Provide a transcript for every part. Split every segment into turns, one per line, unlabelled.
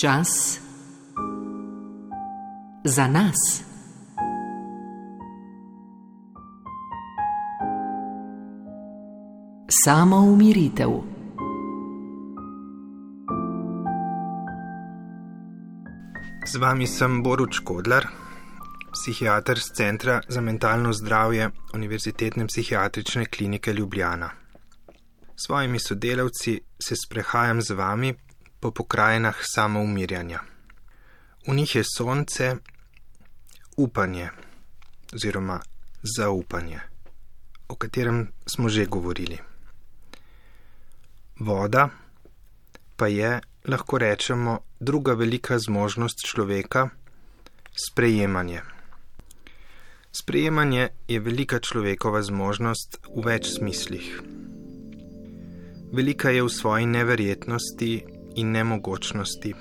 Čas za nas. Samo umiritev.
Z vami sem Boruč Kodlar, psihiater z Centra za mentalno zdravje Univerzitetne psihiatrične klinike Ljubljana. S svojimi sodelavci se sprehajam z vami po pokrajinah samoumirjanja. V njih je sonce, upanje oziroma zaupanje, o katerem smo že govorili. Voda pa je, lahko rečemo, druga velika zmožnost človeka - sprejemanje. Sprejemanje je velika človekova zmožnost v več smislih. Velika je v svoji neverjetnosti in nemogočnosti.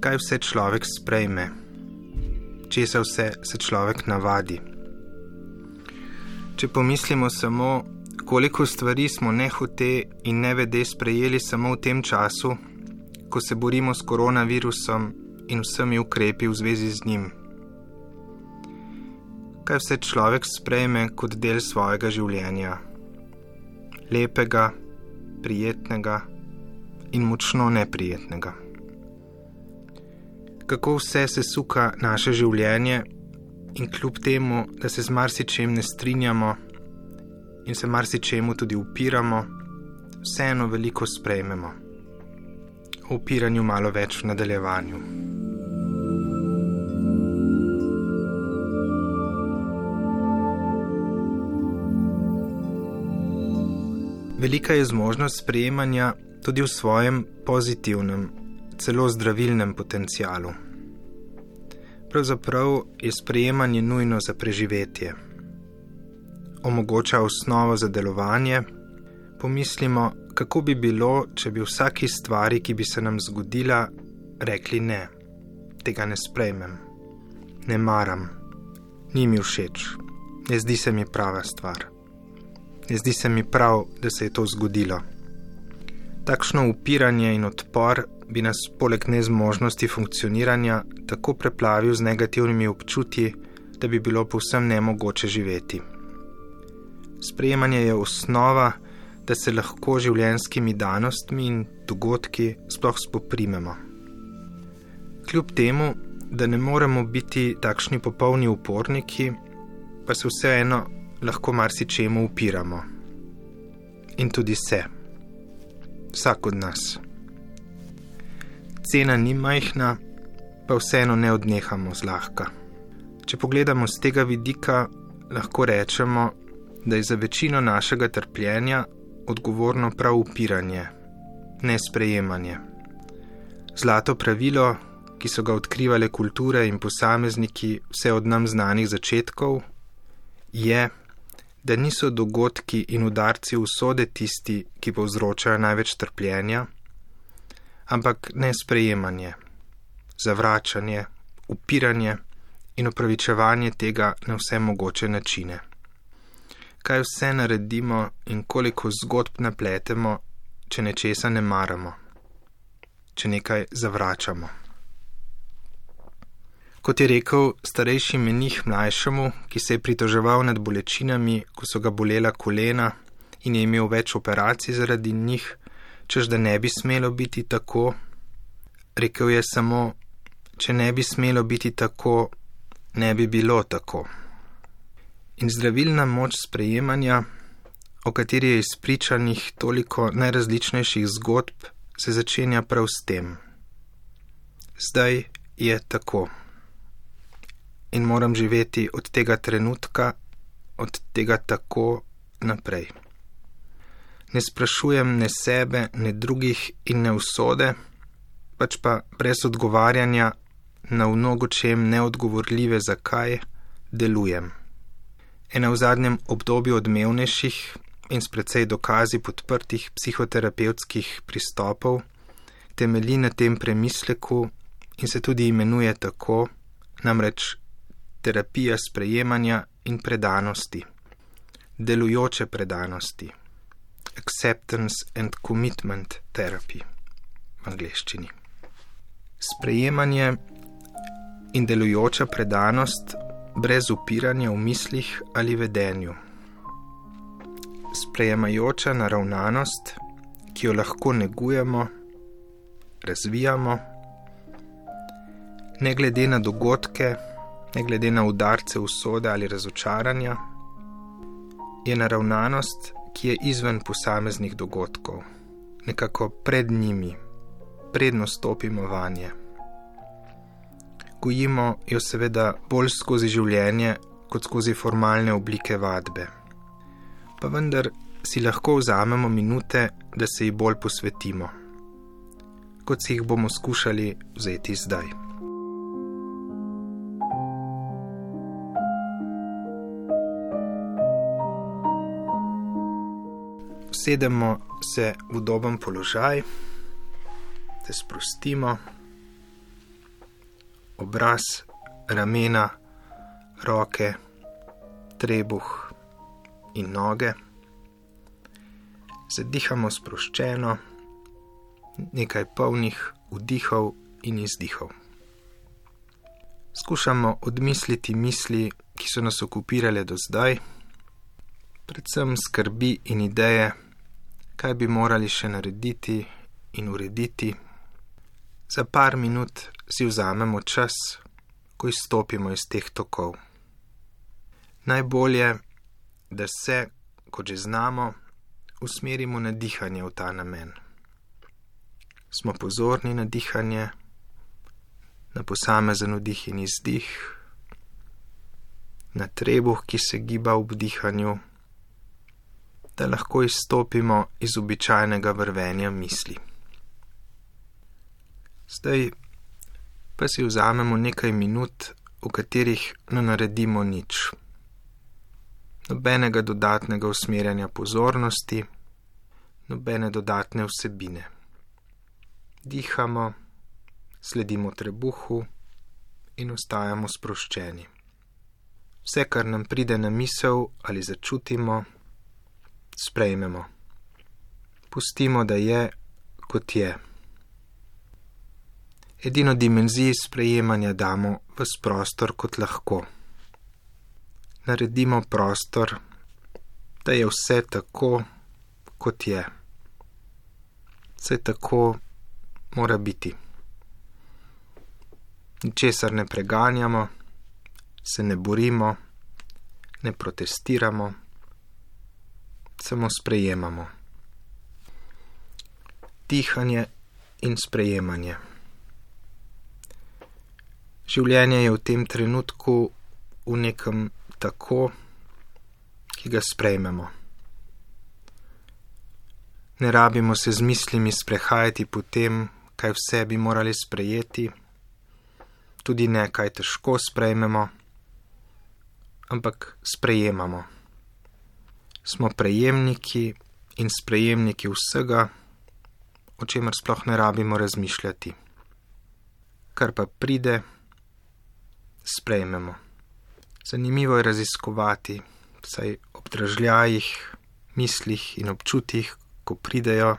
Kaj vse človek sprejme, česa vse se človek navadi. Če pomislimo samo, koliko stvari smo nehote in nevede sprejeli samo v tem času, ko se borimo s koronavirusom in vsemi ukrepi v zvezi z njim. Kaj vse človek sprejme kot del svojega življenja? Lepega, prijetnega in močno neprijetnega. Kako vse se suka naše življenje, in kljub temu, da se z marsičem ne strinjamo in se marsičemu tudi upiramo, vseeno veliko sprejmemo. O upiranju malo več v nadaljevanju. Velika je zmožnost sprejemanja tudi v svojem pozitivnem, celo zdravilnem potencialu. Pravzaprav je sprejemanje nujno za preživetje. Omogoča osnovo za delovanje. Pomislimo, kako bi bilo, če bi vsaki stvari, ki bi se nam zgodila, rekli ne, tega ne sprejmem, ne maram, ni mi všeč, ne zdi se mi prava stvar, ne zdi se mi prav, da se je to zgodilo. Takšno upiranje in odpor bi nas poleg nezmožnosti funkcioniranja tako preplavil z negativnimi občutji, da bi bilo povsem nemogoče živeti. Sprejemanje je osnova, da se lahko življenjskimi danostmi in dogodki sploh spoprimemo. Kljub temu, da ne moremo biti takšni popolni uporniki, pa se vseeno lahko marsičemu upiramo. In tudi se. Vsak od nas. Cena ni majhna, pa vseeno ne odnehamo zlahka. Če pogledamo z tega vidika, lahko rečemo, da je za večino našega trpljenja odgovorno prav upiranje, ne sprejemanje. Zlato pravilo, ki so ga odkrivale kulture in posamezniki vse od nam znanih začetkov, je, da niso dogodki in udarci usode tisti, ki povzročajo največ trpljenja, ampak ne sprejemanje, zavračanje, upiranje in upravičevanje tega na vse mogoče načine. Kaj vse naredimo in koliko zgodb napletemo, če nečesa ne maramo, če nekaj zavračamo. Kot je rekel starejši menih mlajšemu, ki se je pritoževal nad bolečinami, ko so ga bolela kolena in je imel več operacij zaradi njih, čež da ne bi smelo biti tako, rekel je samo, če ne bi smelo biti tako, ne bi bilo tako. In zdravilna moč sprejemanja, o kateri je izpričanih toliko najrazličnejših zgodb, se začenja prav s tem. Zdaj je tako in moram živeti od tega trenutka, od tega tako naprej. Ne sprašujem ne sebe, ne drugih in ne usode, pač pa brez odgovarjanja na mnogo čem neodgovorljive, zakaj delujem. Ena v zadnjem obdobju odmevnejših in s precej dokazi podprtih psihoterapevtskih pristopov temelji na tem premisleku in se tudi imenuje tako, namreč terapija sprejemanja in predanosti, delujoče predanosti, acceptance and commitment therapy. v angleščini. Sprejemanje in delujoča predanost brez upiranja v mislih ali vedenju. Sprejemajoča naravnanost, ki jo lahko negujemo, razvijamo, ne glede na dogodke, ne glede na udarce usode ali razočaranja, je naravnanost, ki je izven posameznih dogodkov, nekako pred njimi, predno stopimo vanje. Gojimo jo seveda bolj skozi življenje, kot skozi formalne oblike vadbe. Pa vendar si lahko vzamemo minute, da se ji bolj posvetimo, kot si jih bomo skušali vzeti zdaj. Sedemo se v udoben položaj, se sprostimo, obraz, ramena, roke, trebuh in noge. Zadihamo sproščeno, nekaj polnih vdihov in izdihov. Skušamo odmisliti misli, ki so nas okupirale do zdaj, predvsem skrbi in ideje, kaj bi morali še narediti in urediti. Za par minut si vzamemo čas, ko izstopimo iz teh tokov. Najbolje, da se, kot že znamo, usmerimo na dihanje v ta namen. Smo pozorni na dihanje, na posamezen vdih in izdih, na trebuh, ki se giba v dihanju da lahko izstopimo iz običajnega vrvenja misli. Zdaj pa si vzamemo nekaj minut, v katerih ne naredimo nič. Nobenega dodatnega usmerjanja pozornosti, nobene dodatne vsebine. Dihamo, sledimo trebuhu in ostajamo sproščeni. Vse, kar nam pride na misel ali začutimo, sprejmemo. Pustimo, da je, kot je. Edino dimenzijo sprejemanja damo v prostor, kot lahko. Naredimo prostor, da je vse tako, kot je. Vse tako mora biti. Ničesar ne preganjamo, se ne borimo, ne protestiramo samo sprejemamo. Dihanje in sprejemanje. Življenje je v tem trenutku v nekem tako, ki ga sprejmemo. Ne rabimo se z mislimi sprehajati po tem, kaj vse bi morali sprejeti, tudi ne kaj težko sprejmemo, ampak sprejemamo smo prejemniki in sprejemniki vsega, o čemer sploh ne rabimo razmišljati. Kar pa pride, sprejmemo. Zanimivo je raziskovati, saj ob dražljajih, mislih in občutih, ko pridejo,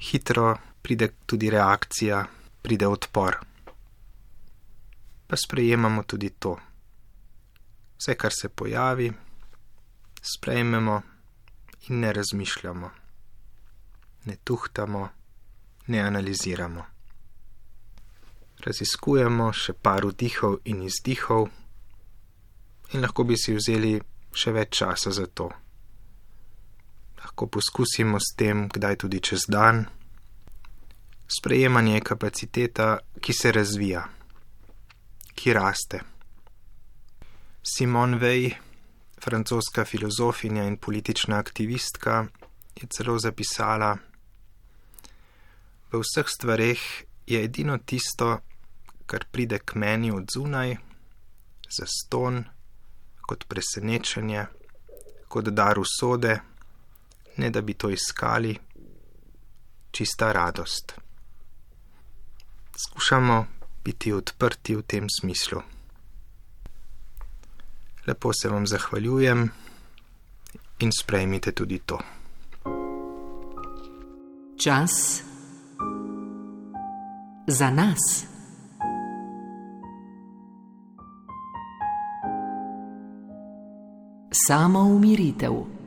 hitro pride tudi reakcija, pride odpor. Pa sprejemamo tudi to. Vse, kar se pojavi, sprejmemo in ne razmišljamo, ne tuhtamo, ne analiziramo. Raziskujemo še par vdihov in izdihov, in lahko bi si vzeli še več časa za to. Lahko poskusimo s tem, kdaj tudi čez dan. Sprejemanje je kapaciteta, ki se razvija, ki raste. Simon Vej francoska filozofinja in politična aktivistka, je celo zapisala: V vseh stvareh je edino tisto, kar pride k meni od zunaj, za ston, kot presenečenje, kot dar usode, ne da bi to iskali, čista radost. Skušamo biti odprti v tem smislu. Lepo se vam zahvaljujem in sprejmite tudi to.
Čas Za nas. Samo umiritev.